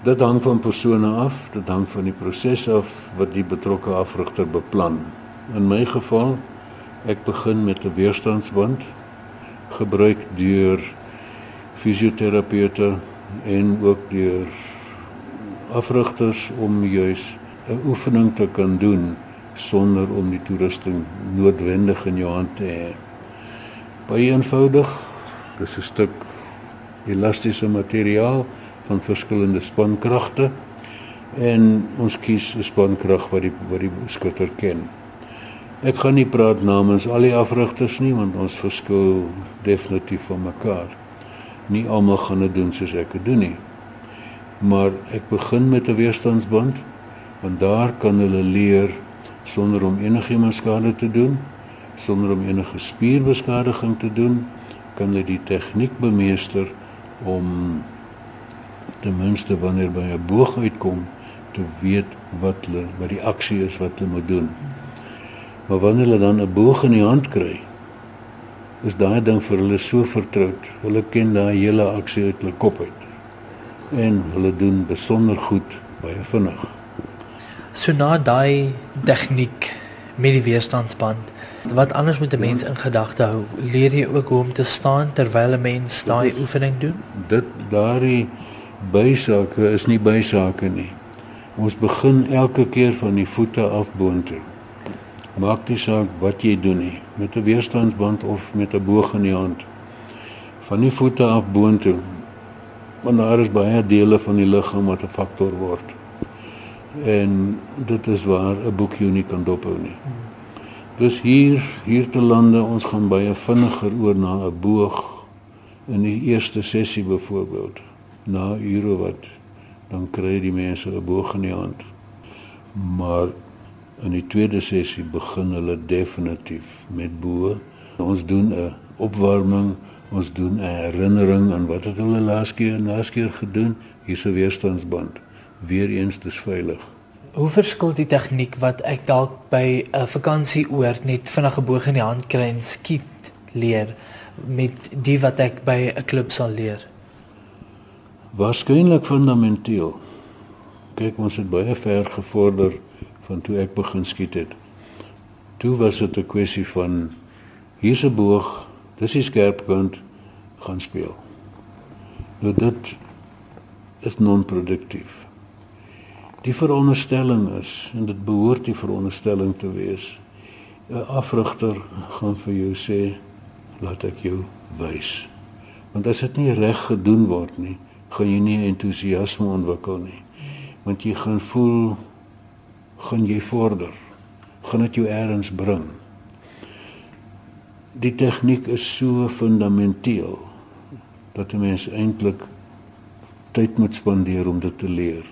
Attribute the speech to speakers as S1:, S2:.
S1: Dit hang van persone af, dit hang van die proses af wat die betrokke afrigter beplan. In my geval, ek begin met 'n weerstandsband gebruik deur fisioterapeute en ook deur afrigters om juis 'n oefening te kan doen sonder om die toerusting noodwendig in jou hand te hê. Baie eenvoudig, dis 'n stuk elastiese materiaal van verskillende spankragte en ons kies 'n spankrag wat die wat die skutter ken. Ek gaan nie praat namens al die afrigters nie want ons verskil definitief van mekaar. Nie almal gaan dit doen soos ek dit doen nie. Maar ek begin met 'n weerstandsband want daar kan hulle leer sonder om enigiemand skade te doen, sonder om enige spierbeskadiging te doen, kan hulle die tegniek bemeester om ten minste wanneer by 'n boog uitkom te weet wat hulle wat die aksie is wat hulle moet doen. Maar wanneer hulle dan 'n boog in die hand kry, is daai ding vir hulle so vertroud. Hulle ken daai hele aksie uit hulle kop uit. En hulle doen besonder goed baie vinnig.
S2: So na daai tegniek met die weerstandsband, wat anders moet 'n mens in gedagte hou? Leer jy ook hoe om te staan terwyl 'n mens daai oefening doen?
S1: Dit daardie bysake is nie bysake nie. Ons begin elke keer van die voete af boontoe. Maak nie saak wat jy doen nie, met 'n weerstandsband of met 'n boog in die hand. Van die voete af boontoe. Want daar is baie dele van die liggaam wat 'n faktor word en dit is waar 'n boek jou nie kan dophou nie. Dus hier hier te lande ons gaan baie vinniger oor na 'n boog in die eerste sessie byvoorbeeld na ure wat dan kry die mense 'n boog in die hand. Maar in die tweede sessie begin hulle definitief met bo. Ons doen 'n opwarming, ons doen 'n herinnering aan wat het hulle laas keer laas keer gedoen? Hier's 'n weerstandsband weer eens dis veilig.
S2: Hoe verskil die tegniek wat ek dalk by 'n vakansieoord net vinnige boog in die hand kry en skiet leer met die wat ek by 'n klub sal leer?
S1: Waarskynlik fundamenteel. Kyk, ons het baie ver gevorder van toe ek begin skiet het. Toe was dit 'n kwessie van hier's 'n boog, dis die skerpkant gaan speel. Nou dit is non-produktief. Die veronderstelling is en dit behoort die veronderstelling te wees. 'n Afrigter gaan vir jou sê laat ek jou wys. Want as dit nie reg gedoen word nie, gaan jy nie entoesiasme ontwikkel nie. Want jy gaan voel gaan jy vorder. Gaan dit jou eers bring. Die tegniek is so fundamenteel dat 'n mens eintlik tyd moet spandeer om dit te leer.